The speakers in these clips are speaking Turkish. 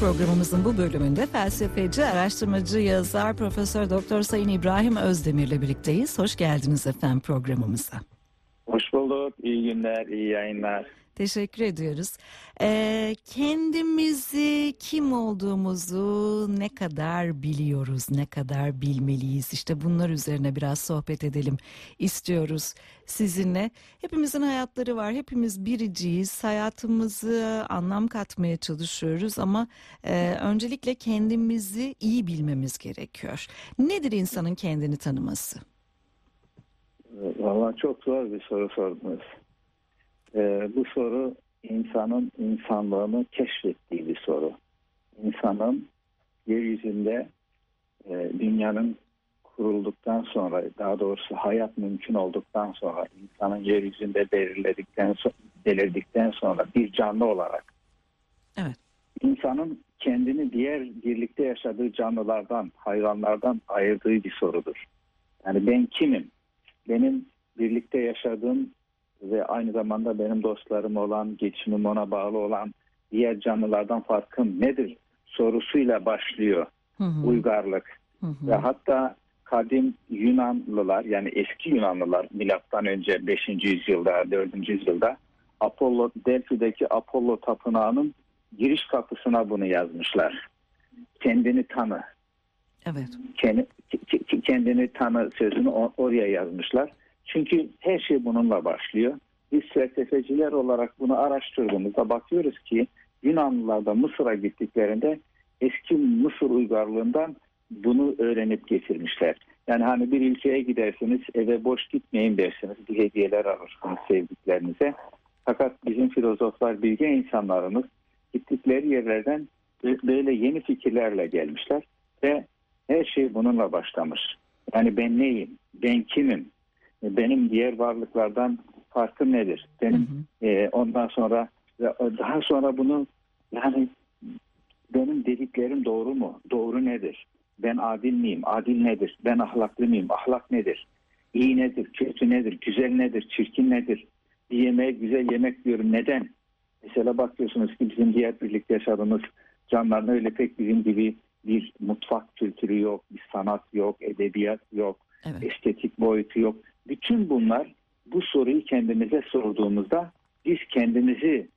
Programımızın bu bölümünde felsefeci, araştırmacı, yazar, Profesör Doktor Sayın İbrahim Özdemir'le birlikteyiz. Hoş geldiniz efendim programımıza. Hoş bulduk. İyi günler, iyi yayınlar. Teşekkür ediyoruz. Ee, kendimizi, kim olduğumuzu ne kadar biliyoruz, ne kadar bilmeliyiz? İşte bunlar üzerine biraz sohbet edelim istiyoruz sizinle. Hepimizin hayatları var, hepimiz biriciyiz. Hayatımızı anlam katmaya çalışıyoruz ama e, öncelikle kendimizi iyi bilmemiz gerekiyor. Nedir insanın kendini tanıması? Valla çok zor bir soru sordunuz. Ee, bu soru insanın insanlığını keşfettiği bir soru. İnsanın yeryüzünde e, dünyanın kurulduktan sonra daha doğrusu hayat mümkün olduktan sonra insanın yeryüzünde belirledikten belirdikten sonra bir canlı olarak evet. insanın kendini diğer birlikte yaşadığı canlılardan, hayvanlardan ayırdığı bir sorudur. Yani ben kimim? Benim birlikte yaşadığım ve aynı zamanda benim dostlarım olan, geçimim ona bağlı olan diğer canlılardan farkım nedir sorusuyla başlıyor Hı hı. uygarlık. Hı hı. Ve hatta kadim Yunanlılar yani eski Yunanlılar milattan önce 5. yüzyılda 4. yüzyılda Apollo Delphi'deki Apollo tapınağının giriş kapısına bunu yazmışlar. Kendini tanı. Evet. Kendi, ke- kendini tanı sözünü oraya yazmışlar. Çünkü her şey bununla başlıyor. Biz felsefeciler olarak bunu araştırdığımızda bakıyoruz ki Yunanlılar da Mısır'a gittiklerinde eski Mısır uygarlığından bunu öğrenip getirmişler. Yani hani bir ülkeye gidersiniz eve boş gitmeyin dersiniz. Bir hediyeler alırsınız sevdiklerinize. Fakat bizim filozoflar, bilge insanlarımız gittikleri yerlerden böyle yeni fikirlerle gelmişler ve her şey bununla başlamış. Yani ben neyim? Ben kimim? Benim diğer varlıklardan farkım nedir? Benim e, ondan sonra daha sonra bunu yani benim dediklerim doğru mu? Doğru nedir? Ben adil miyim? Adil nedir? Ben ahlaklı mıyım? Ahlak nedir? İyi nedir? Kötü nedir? Güzel nedir? Çirkin nedir? Bir yemeğe güzel yemek diyorum. Neden? Mesela bakıyorsunuz ki bizim diğer birlikte yaşadığımız canlıların öyle pek bizim gibi bir mutfak kültürü yok, bir sanat yok, edebiyat yok, Evet. estetik boyutu yok. Bütün bunlar bu soruyu kendimize sorduğumuzda biz kendimizi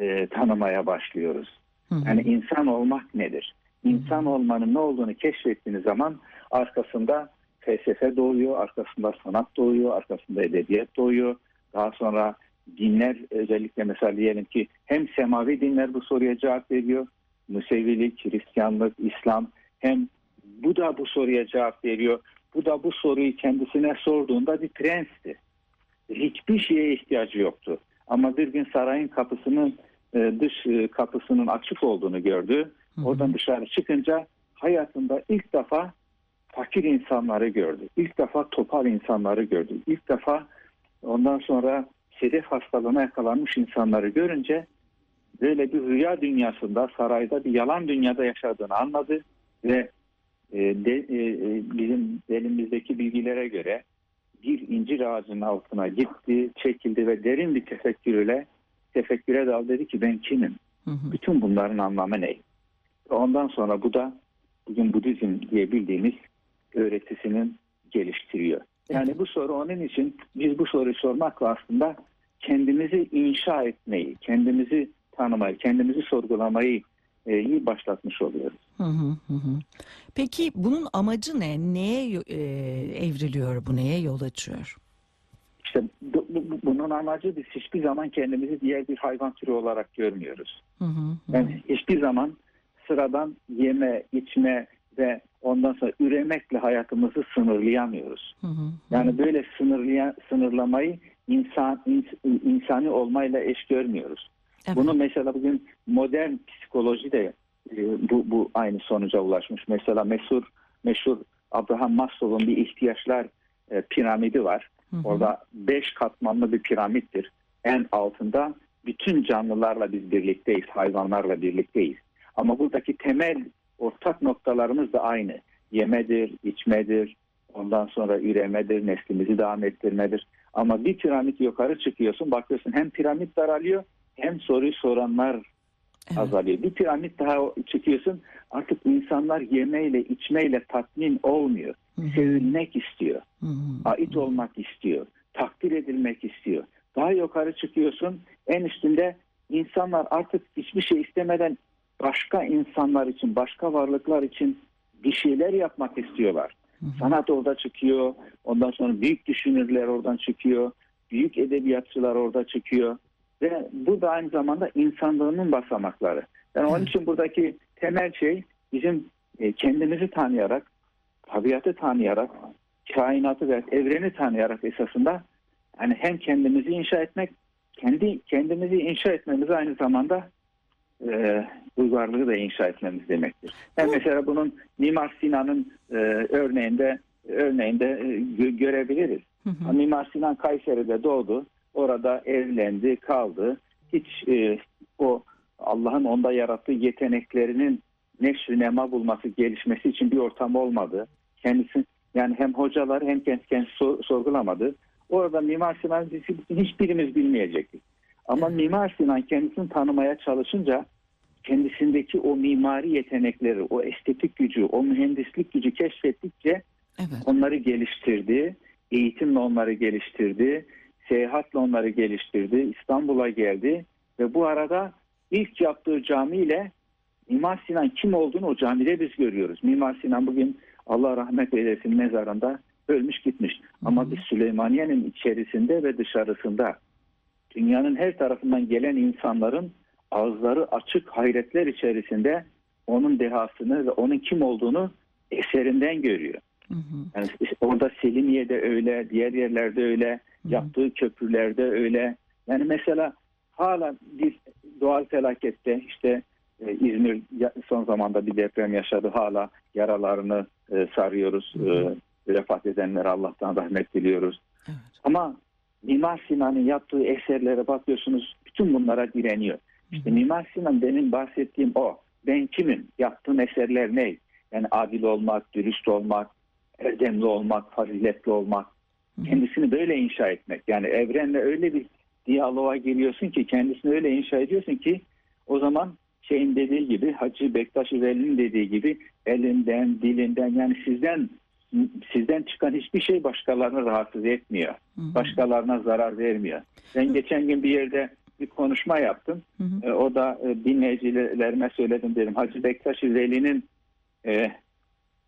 e, tanımaya başlıyoruz. Hı hı. Yani insan olmak nedir? İnsan olmanın ne olduğunu keşfettiğiniz zaman arkasında felsefe doğuyor, arkasında sanat doğuyor, arkasında edebiyat doğuyor. Daha sonra dinler özellikle mesela diyelim ki hem semavi dinler bu soruya cevap veriyor. Musevilik, Hristiyanlık, İslam hem bu da bu soruya cevap veriyor. Bu da bu soruyu kendisine sorduğunda bir prensti. Hiçbir şeye ihtiyacı yoktu. Ama bir gün sarayın kapısının e, dış e, kapısının açık olduğunu gördü. Oradan dışarı çıkınca hayatında ilk defa fakir insanları gördü. İlk defa topal insanları gördü. İlk defa ondan sonra sedef hastalığına yakalanmış insanları görünce böyle bir rüya dünyasında sarayda bir yalan dünyada yaşadığını anladı ve de, e, e, bizim elimizdeki bilgilere göre bir incir ağacının altına gitti, çekildi ve derin bir tefekkürüyle tefekküre dal dedi ki ben kimim? Hı hı. Bütün bunların anlamı ne? Ondan sonra bu da bugün Budizm diye bildiğimiz öğretisinin geliştiriyor. Yani bu soru onun için biz bu soruyu sormakla aslında kendimizi inşa etmeyi, kendimizi tanımayı, kendimizi sorgulamayı iyi başlatmış oluyoruz. Hı hı. Peki bunun amacı ne? Neye e, evriliyor bu? Neye yol açıyor? İşte bu, bu- bu- bunun amacı biz hiçbir zaman kendimizi diğer bir hayvan türü olarak görmüyoruz. Hı hı hı. Yani hiçbir zaman sıradan yeme, içme ve ondan sonra üremekle hayatımızı sınırlayamıyoruz. Hı hı hı. Yani böyle sınırlayan, sınırlamayı insan ins- insani olmayla eş görmüyoruz. Evet. Bunu mesela bugün modern psikoloji de e, bu, bu aynı sonuca ulaşmış. Mesela meşhur meşhur Abraham Maslow'un bir ihtiyaçlar e, piramidi var. Hı hı. Orada beş katmanlı bir piramittir. En altında bütün canlılarla biz birlikteyiz, hayvanlarla birlikteyiz. Ama buradaki temel ortak noktalarımız da aynı. Yemedir, içmedir, ondan sonra üremedir, neslimizi devam ettirmedir. Ama bir piramit yukarı çıkıyorsun, bakıyorsun hem piramit daralıyor hem soruyu soranlar Evet. azalıyor. Bir piramit daha çıkıyorsun artık insanlar yemeyle içmeyle tatmin olmuyor. Hı hı. Sevilmek istiyor. Hı hı. Ait olmak istiyor. Takdir edilmek istiyor. Daha yukarı çıkıyorsun en üstünde insanlar artık hiçbir şey istemeden başka insanlar için, başka varlıklar için bir şeyler yapmak istiyorlar. Hı hı. Sanat orada çıkıyor. Ondan sonra büyük düşünürler oradan çıkıyor. Büyük edebiyatçılar orada çıkıyor. Ve bu da aynı zamanda insanlığının basamakları. Yani onun için buradaki temel şey bizim e, kendimizi tanıyarak, tabiatı tanıyarak, kainatı ve evreni tanıyarak esasında yani hem kendimizi inşa etmek, kendi kendimizi inşa etmemiz aynı zamanda e, uygarlığı da inşa etmemiz demektir. Yani mesela bunun Mimar Sinan'ın e, örneğinde örneğinde e, gö- görebiliriz. Hı hı. Mimar Sinan Kayseri'de doğdu. Orada evlendi, kaldı. Hiç e, o Allah'ın onda yarattığı yeteneklerinin neşri nema bulması, gelişmesi için bir ortam olmadı. Kendisi yani hem hocalar hem kendi kendisi sor- sorgulamadı. Orada Mimar Sinan hiçbirimiz bilmeyecektik. Ama Mimar Sinan kendisini tanımaya çalışınca kendisindeki o mimari yetenekleri, o estetik gücü, o mühendislik gücü keşfettikçe Evet. onları geliştirdi. Eğitimle onları geliştirdi. Seyahatle onları geliştirdi. İstanbul'a geldi. Ve bu arada ilk yaptığı camiyle Mimar Sinan kim olduğunu o camide biz görüyoruz. Mimar Sinan bugün Allah rahmet eylesin mezarında ölmüş gitmiş. Ama biz Süleymaniye'nin içerisinde ve dışarısında dünyanın her tarafından gelen insanların ağızları açık hayretler içerisinde onun dehasını ve onun kim olduğunu eserinden görüyor. Hı hı. Yani orada Selimiye'de öyle, diğer yerlerde öyle, yaptığı köprülerde öyle. Yani mesela hala bir doğal felakette işte e, İzmir son zamanda bir deprem yaşadı. Hala yaralarını e, sarıyoruz. E, vefat edenlere Allah'tan rahmet diliyoruz. Evet. Ama Mimar Sinan'ın yaptığı eserlere bakıyorsunuz bütün bunlara direniyor. İşte Mimar Sinan benim bahsettiğim o. Ben kimim? Yaptığım eserler ne? Yani adil olmak, dürüst olmak, erdemli olmak, faziletli olmak. Kendisini böyle inşa etmek. Yani evrenle öyle bir diyaloğa giriyorsun ki kendisini öyle inşa ediyorsun ki o zaman şeyin dediği gibi Hacı Bektaş Veli'nin dediği gibi elinden, dilinden yani sizden sizden çıkan hiçbir şey başkalarını rahatsız etmiyor. Hı hı. Başkalarına zarar vermiyor. Ben geçen gün bir yerde bir konuşma yaptım. E, o da e, dinleyicilerime söyledim dedim. Hacı Bektaş Veli'nin e,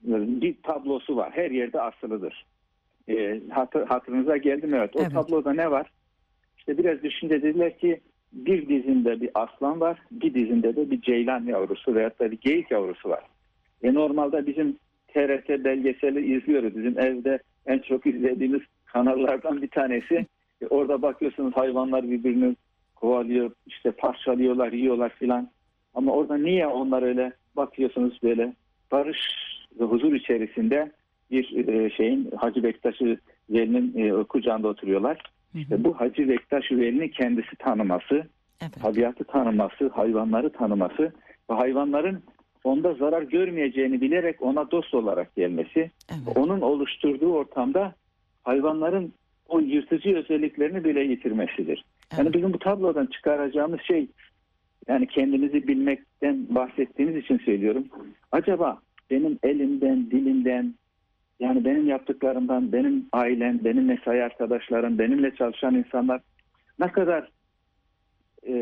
bir tablosu var. Her yerde asılıdır. E, hatır, hatırınıza geldi mi? Evet. O Evet. tabloda ne var? İşte biraz düşünce dediler ki bir dizinde bir aslan var, bir dizinde de bir ceylan yavrusu veyahut da bir geyik yavrusu var. E normalde bizim TRT belgeseli izliyoruz. Bizim evde en çok izlediğimiz kanallardan bir tanesi. E, orada bakıyorsunuz hayvanlar birbirini kovalıyor, işte parçalıyorlar, yiyorlar filan. Ama orada niye onlar öyle bakıyorsunuz böyle barış ve huzur içerisinde bir e, şeyin Hacı Bektaş Veli'nin e, kucağında oturuyorlar. Hı hı. Bu Hacı Bektaş Veli'nin kendisi tanıması, Evet. tabiatı tanıması, hayvanları tanıması ve hayvanların onda zarar görmeyeceğini bilerek ona dost olarak gelmesi, Evet. onun oluşturduğu ortamda hayvanların o yırtıcı özelliklerini bile yitirmesidir. Yani Evet. bizim bu tablodan çıkaracağımız şey yani kendimizi bilmekten bahsettiğimiz için söylüyorum. Acaba benim elimden, dilimden yani benim yaptıklarımdan benim ailem, benim mesai arkadaşlarım, benimle çalışan insanlar ne kadar e,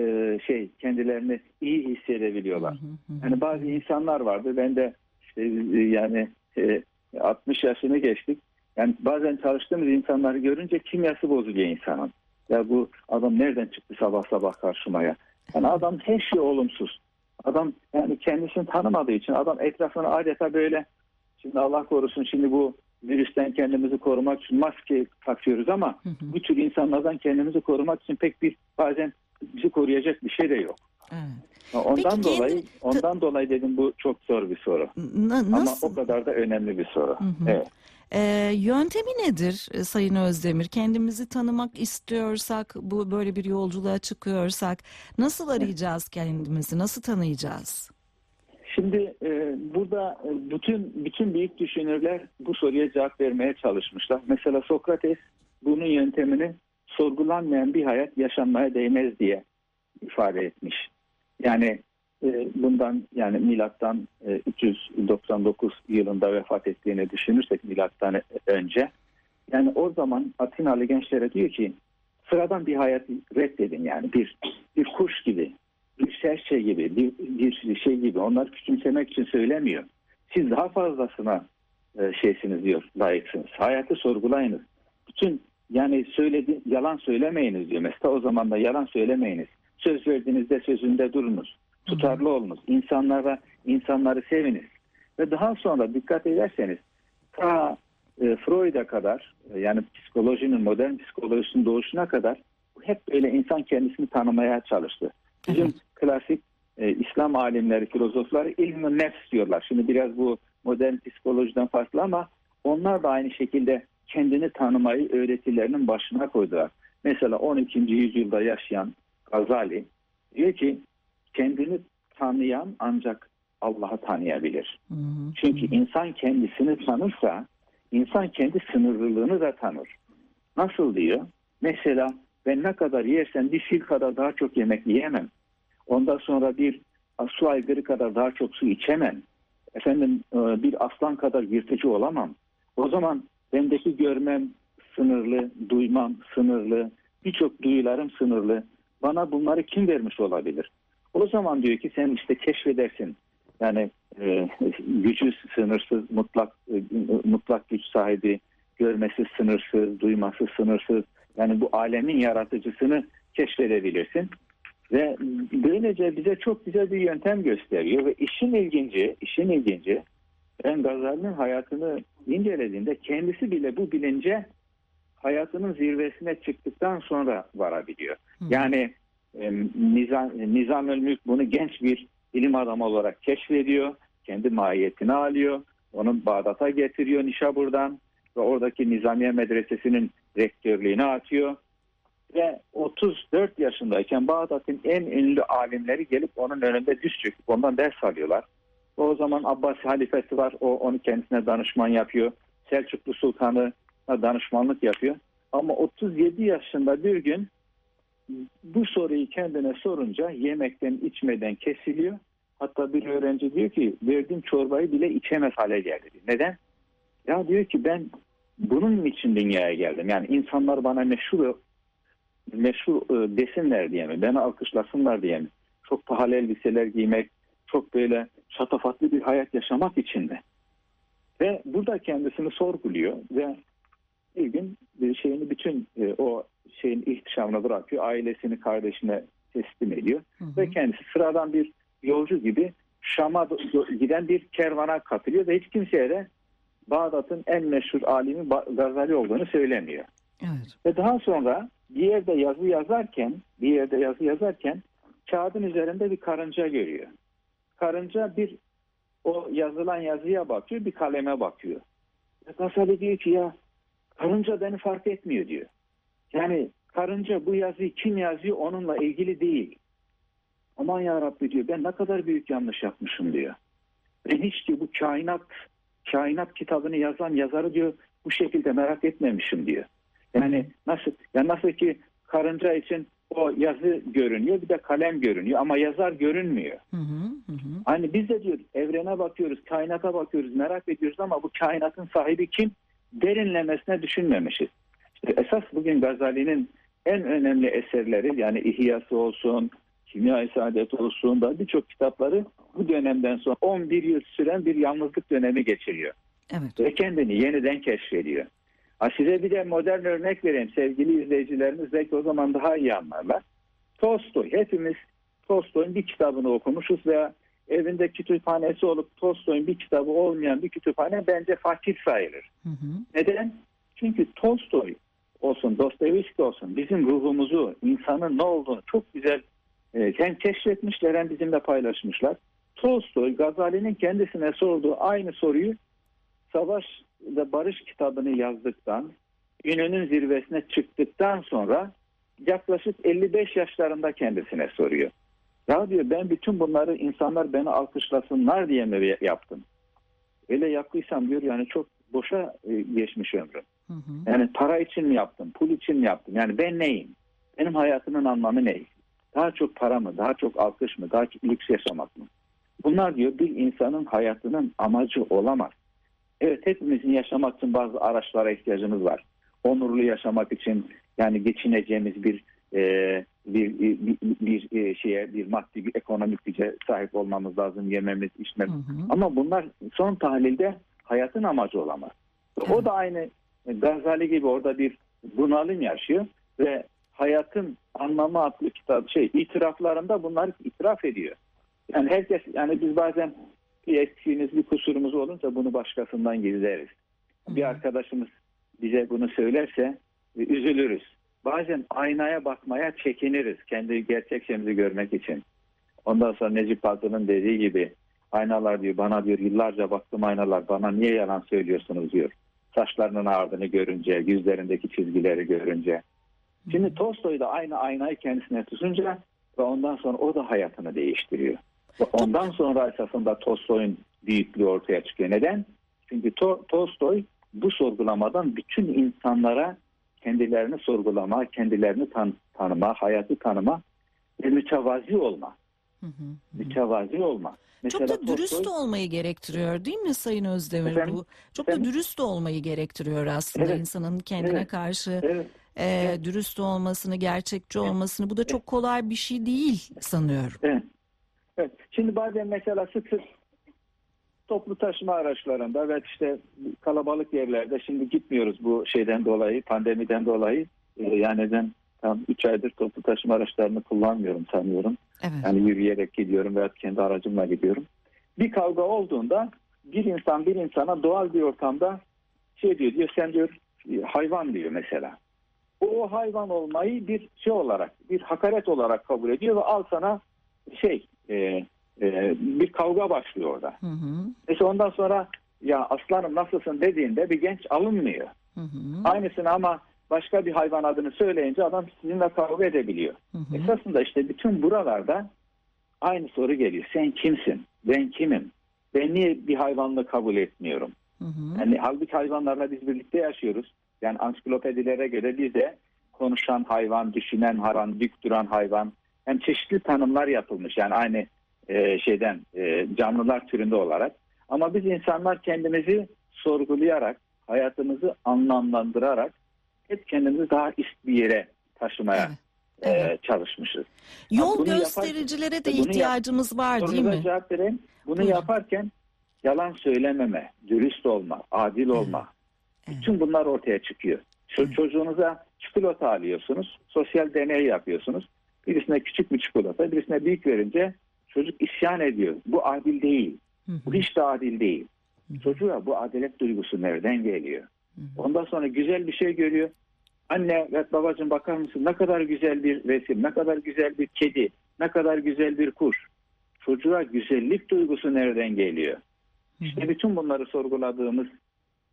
şey kendilerini iyi hissedebiliyorlar. Yani bazı insanlar vardı. Ben de işte e, yani e, 60 yaşını geçtik. Yani bazen çalıştığımız insanları görünce kimyası bozuluyor insanın. Ya bu adam nereden çıktı sabah sabah karşıma ya? Yani adam her şey olumsuz. Adam yani kendisini tanımadığı için adam etrafına adeta böyle şimdi Allah korusun şimdi bu virüsten kendimizi korumak için maske takıyoruz ama Hı hı. bu tür insanlardan kendimizi korumak için pek bir bazen bizi koruyacak bir şey de yok. Evet. Ondan Peki dolayı kendi- ondan dolayı dedim bu çok zor bir soru. Na- Ama nasıl? o kadar da önemli bir soru. Hı hı. Evet. Ee, yöntemi nedir e, Sayın Özdemir? Kendimizi tanımak istiyorsak, bu böyle bir yolculuğa çıkıyorsak nasıl arayacağız kendimizi? Nasıl tanıyacağız? Şimdi e, burada e, bütün bütün büyük düşünürler bu soruya cevap vermeye çalışmışlar. Mesela Sokrates bunun yöntemini sorgulanmayan bir hayat yaşanmaya değmez diye ifade etmiş. Yani e, bundan yani milattan e, 399 yılında vefat ettiğini düşünürsek milattan önce yani o zaman Atinalı gençlere diyor ki sıradan bir hayat reddedin yani bir bir kuş gibi bir serçe gibi bir, bir şey gibi onlar küçümsemek için söylemiyor. Siz daha fazlasına e, şeysiniz diyor layıksınız. Hayatı sorgulayınız. Bütün yani söyledi yalan söylemeyiniz diyor. Mesela o zaman da yalan söylemeyiniz. Söz verdiğinizde sözünde durunuz. Tutarlı olunuz. İnsanlara insanları seviniz. Ve daha sonra dikkat ederseniz ta e, Freud'a kadar e, yani psikolojinin modern psikolojisinin doğuşuna kadar hep böyle insan kendisini tanımaya çalıştı. Bizim evet. klasik e, İslam alimleri, filozofları ilmi nefs diyorlar. Şimdi biraz bu modern psikolojiden farklı ama onlar da aynı şekilde kendini tanımayı öğretilerinin başına koydular. Mesela 12. yüzyılda yaşayan Gazali diyor ki kendini tanıyan ancak Allah'ı tanıyabilir. Hı hı. Çünkü insan kendisini tanırsa insan kendi sınırlılığını da tanır. Nasıl diyor? Mesela ben ne kadar yersem bir fil kadar daha çok yemek yiyemem. Ondan sonra bir su aygırı kadar daha çok su içemem. Efendim e, bir aslan kadar yırtıcı olamam. O zaman bendeki görmem sınırlı, duymam sınırlı, birçok duyularım sınırlı. Bana bunları kim vermiş olabilir? O zaman diyor ki sen işte keşfedersin. Yani e, gücü sınırsız, mutlak e, mutlak güç sahibi, görmesi sınırsız, duyması sınırsız. Yani bu alemin yaratıcısını keşfedebilirsin. Ve böylece bize çok güzel bir yöntem gösteriyor ve işin ilginci, işin ilginci ben Gazali'nin hayatını incelediğimde kendisi bile bu bilince hayatının zirvesine çıktıktan sonra varabiliyor. Hı. Yani e, Nizam, Nizam Mülk bunu genç bir ilim adamı olarak keşfediyor. Kendi mahiyetini alıyor. Onu Bağdat'a getiriyor Nişabur'dan ve oradaki Nizamiye Medresesi'nin rektörlüğünü atıyor. Ve 34 yaşındayken Bağdat'ın en ünlü alimleri gelip onun önünde düz çöküp ondan ders alıyorlar. O zaman Abbas halifesi var. O onu kendisine danışman yapıyor. Selçuklu Sultanı danışmanlık yapıyor. Ama 37 yaşında bir gün bu soruyu kendine sorunca yemekten içmeden kesiliyor. Hatta bir öğrenci diyor ki verdiğim çorbayı bile içemez hale geldi. Neden? Ya diyor ki ben bunun için dünyaya geldim. Yani insanlar bana meşhur meşhur e, desinler diye mi? Beni alkışlasınlar diye mi? Çok pahalı elbiseler giymek, çok böyle şatafatlı bir hayat yaşamak için mi? Ve burada kendisini sorguluyor ve bir gün bir şeyini bütün e, o şeyin ihtişamına bırakıyor. Ailesini kardeşine teslim ediyor. Hı hı. Ve kendisi sıradan bir yolcu gibi Şam'a giden bir kervana katılıyor ve hiç kimseye de Bağdat'ın en meşhur alimi Gazali olduğunu söylemiyor. Evet. Ve daha sonra bir yerde yazı yazarken, bir yerde yazı yazarken kağıdın üzerinde bir karınca görüyor. Karınca bir o yazılan yazıya bakıyor, bir kaleme bakıyor. Ve Gazali diyor ki ya karınca beni fark etmiyor diyor. Yani karınca bu yazıyı kim yazıyor onunla ilgili değil. Aman ya Rabbi diyor ben ne kadar büyük yanlış yapmışım diyor. Ben hiç diyor bu kainat kainat kitabını yazan yazarı diyor bu şekilde merak etmemişim diyor. Yani nasıl ya nasıl ki karınca için o yazı görünüyor bir de kalem görünüyor ama yazar görünmüyor. Hı hı, hı. Hani biz de diyor evrene bakıyoruz, kainata bakıyoruz, merak ediyoruz ama bu kainatın sahibi kim? Derinlemesine düşünmemişiz. İşte esas bugün Gazali'nin en önemli eserleri yani İhyası olsun, Kimya-i Saadet olsun da birçok kitapları bu dönemden sonra 11 yıl süren bir yalnızlık dönemi geçiriyor. Evet. Ve kendini yeniden keşfediyor. Ha size bir de modern örnek vereyim sevgili izleyicilerimiz belki o zaman daha iyi anlarlar. Tolstoy hepimiz Tolstoy'un bir kitabını okumuşuz veya evinde kütüphanesi olup Tolstoy'un bir kitabı olmayan bir kütüphane bence fakir sayılır. Hı hı. Neden? Çünkü Tolstoy olsun, Dostoyevski olsun bizim ruhumuzu, insanın ne olduğunu çok güzel e, hem keşfetmişler hem bizimle paylaşmışlar. Tolstoy, Gazali'nin kendisine sorduğu aynı soruyu Savaş ve Barış kitabını yazdıktan, ününün zirvesine çıktıktan sonra yaklaşık 55 yaşlarında kendisine soruyor. Ya diyor ben bütün bunları insanlar beni alkışlasınlar diye mi yaptım? Öyle yaptıysam diyor yani çok boşa e, geçmiş ömrüm. Hı hı. Yani para için mi yaptım, pul için mi yaptım? Yani ben neyim? Benim hayatımın anlamı ne? Daha çok para mı? Daha çok alkış mı? Daha çok lüks yaşamak mı? Bunlar diyor bir insanın hayatının amacı olamaz. Evet hepimizin yaşamak için bazı araçlara ihtiyacımız var. Onurlu yaşamak için yani geçineceğimiz bir e, bir, bir, bir, bir şeye bir maddi bir ekonomik güce sahip olmamız lazım yememiz içmemiz. Hı hı. Ama bunlar son tahlilde hayatın amacı olamaz. Evet. O da aynı Gazali gibi orada bir bunalım yaşıyor ve hayatın anlamı adlı kitap şey itiraflarında bunları itiraf ediyor. Yani herkes yani biz bazen bir eksiğimiz bir kusurumuz olunca bunu başkasından gizleriz. Bir arkadaşımız bize bunu söylerse üzülürüz. Bazen aynaya bakmaya çekiniriz kendi gerçek şeyimizi görmek için. Ondan sonra Necip Fazıl'ın dediği gibi aynalar diyor bana diyor yıllarca baktım aynalar bana niye yalan söylüyorsunuz diyor. Saçlarının ardını görünce, yüzlerindeki çizgileri görünce. Şimdi Tolstoy da aynı aynayı kendisine tutunca ve ondan sonra o da hayatını değiştiriyor. Ve ondan sonra esasında Tolstoy'un büyüklüğü ortaya çıkıyor. Neden? Çünkü to Tolstoy bu sorgulamadan bütün insanlara kendilerini sorgulama, kendilerini tan tanıma, hayatı tanıma ve mütevazi olma. Hı hı, Mütevazi olma. Mesela Çok da dürüst Tolstoy, olmayı gerektiriyor değil mi Sayın Özdemir efendim, bu? Çok efendim, da dürüst olmayı gerektiriyor aslında evet, insanın kendine evet, karşı evet, e, evet. dürüst olmasını, gerçekçi olmasını. Bu da çok kolay bir şey değil sanıyorum. Evet. evet. Şimdi bazen mesela sık sık toplu taşıma araçlarında ve işte kalabalık yerlerde şimdi gitmiyoruz bu şeyden dolayı, pandemiden dolayı. Yani ben tam 3 aydır toplu taşıma araçlarını kullanmıyorum sanıyorum. Evet. Yani yürüyerek gidiyorum veya kendi aracımla gidiyorum. Bir kavga olduğunda bir insan bir insana doğal bir ortamda şey diyor, diyor sen diyor hayvan diyor mesela. O hayvan olmayı bir şey olarak, bir hakaret olarak kabul ediyor ve al sana şey e, e, bir kavga başlıyor orada. Hı hı. Mesela ondan sonra ya aslanım nasılsın dediğinde bir genç alınmıyor. Hı hı. Aynısını ama başka bir hayvan adını söyleyince adam sizinle kavga edebiliyor. Hı hı. Esasında işte bütün buralarda aynı soru geliyor. Sen kimsin? Ben kimim? Ben niye bir hayvanla kabul etmiyorum? Hı hı. Yani halbuki hayvanlarla biz birlikte yaşıyoruz. Yani ansiklopedilere göre bize konuşan hayvan, düşünen hayvan, dik duran hayvan, hem çeşitli tanımlar yapılmış. Yani aynı e, şeyden e, canlılar türünde olarak. Ama biz insanlar kendimizi sorgulayarak, hayatımızı anlamlandırarak hep kendimizi daha üst bir yere taşımaya evet. E, evet. çalışmışız. Yol bunu göstericilere yaparken, de ihtiyacımız var değil mi? Cevap vereyim. Bunu Buyurun. yaparken yalan söylememe, dürüst olma, adil olma. Evet. Bütün bunlar ortaya çıkıyor. evet. Çocuğunuza çikolata alıyorsunuz, sosyal deney yapıyorsunuz. Birisine küçük bir çikolata, birisine büyük verince Çocuk isyan ediyor. Bu adil değil. Bu hiç de adil değil. Çocuğa bu adalet duygusu nereden geliyor? Ondan sonra güzel bir şey görüyor. Anne ve babacığım bakar mısın ne kadar güzel bir resim, ne kadar güzel bir kedi, ne kadar güzel bir kuş. Çocuğa güzellik duygusu nereden geliyor? İşte bütün bunları sorguladığımız,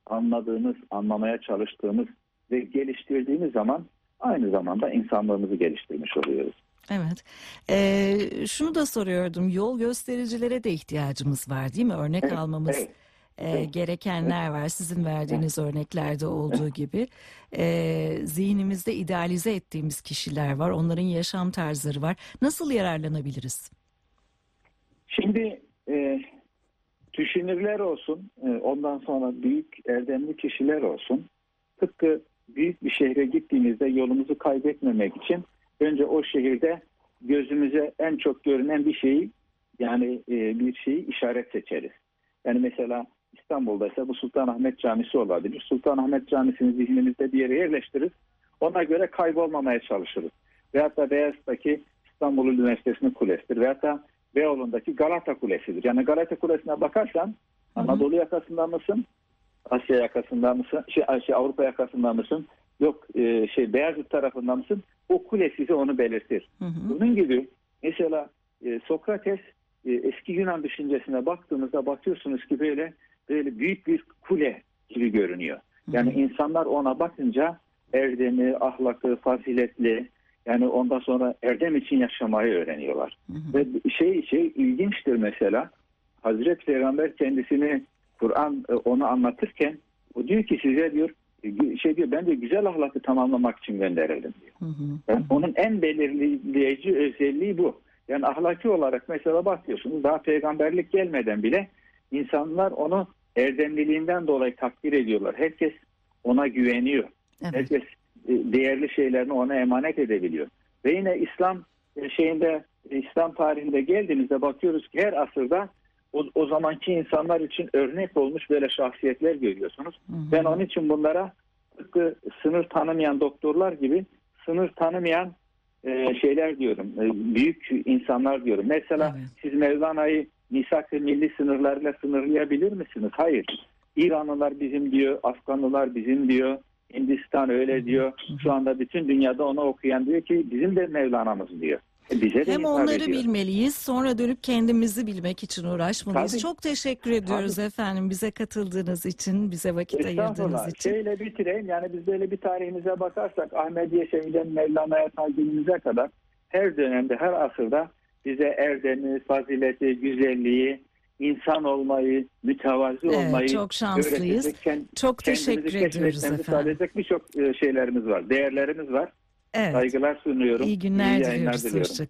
anladığımız, anlamaya çalıştığımız ve geliştirdiğimiz zaman aynı zamanda insanlığımızı geliştirmiş oluyoruz. Evet. Ee, şunu da soruyordum. Yol göstericilere de ihtiyacımız var değil mi? Örnek evet, almamız evet. E, gerekenler var. Sizin verdiğiniz örneklerde olduğu gibi. E, zihnimizde idealize ettiğimiz kişiler var. Onların yaşam tarzları var. Nasıl yararlanabiliriz? Şimdi e, düşünürler olsun, e, ondan sonra büyük erdemli kişiler olsun. Tıpkı büyük bir şehre gittiğimizde yolumuzu kaybetmemek için önce o şehirde gözümüze en çok görünen bir şeyi yani e, bir şeyi işaret seçeriz. Yani mesela İstanbul'da ise bu Sultanahmet Camisi olabilir. Sultanahmet Camisi'ni zihnimizde bir yere yerleştiririz. Ona göre kaybolmamaya çalışırız. Veyahut da Beyaz'daki İstanbul Üniversitesi'nin kulesidir. Veyahut da Beyoğlu'ndaki Galata Kulesi'dir. Yani Galata Kulesi'ne bakarsan Anadolu yakasında mısın? Asya yakasında mısın? Şey, şey Avrupa yakasında mısın? Yok e, şey Beyazıt tarafında mısın? O kule size onu belirtir. Hı hı. Bunun gibi mesela e, Sokrates e, eski Yunan düşüncesine baktığınızda bakıyorsunuz ki böyle böyle büyük bir kule gibi görünüyor. Yani hı hı. insanlar ona bakınca erdemi, ahlakı, faziletli yani ondan sonra erdem için yaşamayı öğreniyorlar. Hı hı. Ve şey şey ilginçtir mesela Hazreti Peygamber kendisini Kur'an e, onu anlatırken o diyor ki size diyor şey diyor ben de güzel ahlakı tamamlamak için gönderildim diyor. Hı hı. Yani onun en belirleyici özelliği bu. Yani ahlaki olarak mesela bakıyorsunuz daha peygamberlik gelmeden bile insanlar onu erdemliliğinden dolayı takdir ediyorlar. Herkes ona güveniyor. Evet. Herkes e, değerli şeylerini ona emanet edebiliyor. Ve yine İslam e, şeyinde İslam tarihinde geldiğimizde bakıyoruz ki her asırda o, o zamanki insanlar için örnek olmuş böyle şahsiyetler görüyorsunuz. Hı hı. Ben onun için bunlara tıpkı sınır tanımayan doktorlar gibi sınır tanımayan e, şeyler diyorum. E, büyük insanlar diyorum. Mesela Evet. siz Mevlana'yı misak milli sınırlarıyla sınırlayabilir misiniz? Hayır. İranlılar bizim diyor, Afganlılar bizim diyor, Hindistan öyle diyor. Şu anda bütün dünyada onu okuyan diyor ki bizim de Mevlana'mız diyor. E, bize de Hem hitap onları ediyor. bilmeliyiz, sonra dönüp kendimizi bilmek için uğraşmalıyız. Tabii. Çok teşekkür ediyoruz efendim bize katıldığınız için, bize vakit ayırdığınız için. Şeyle bitireyim. Yani biz böyle bir tarihimize bakarsak Ahmediye Şehi'den Mevlana'ya ta günümüze kadar her dönemde, her asırda bize erdemi, fazileti, güzelliği, insan olmayı, mütevazi Evet, olmayı çok şanslıyız. öğretecek, Çok teşekkür ediyoruz efendim. sağlayacak birçok e, şeylerimiz var. Değerlerimiz var. Evet. Saygılar sunuyorum. İyi günler yayınlar diliyoruz. Hoşçakalın.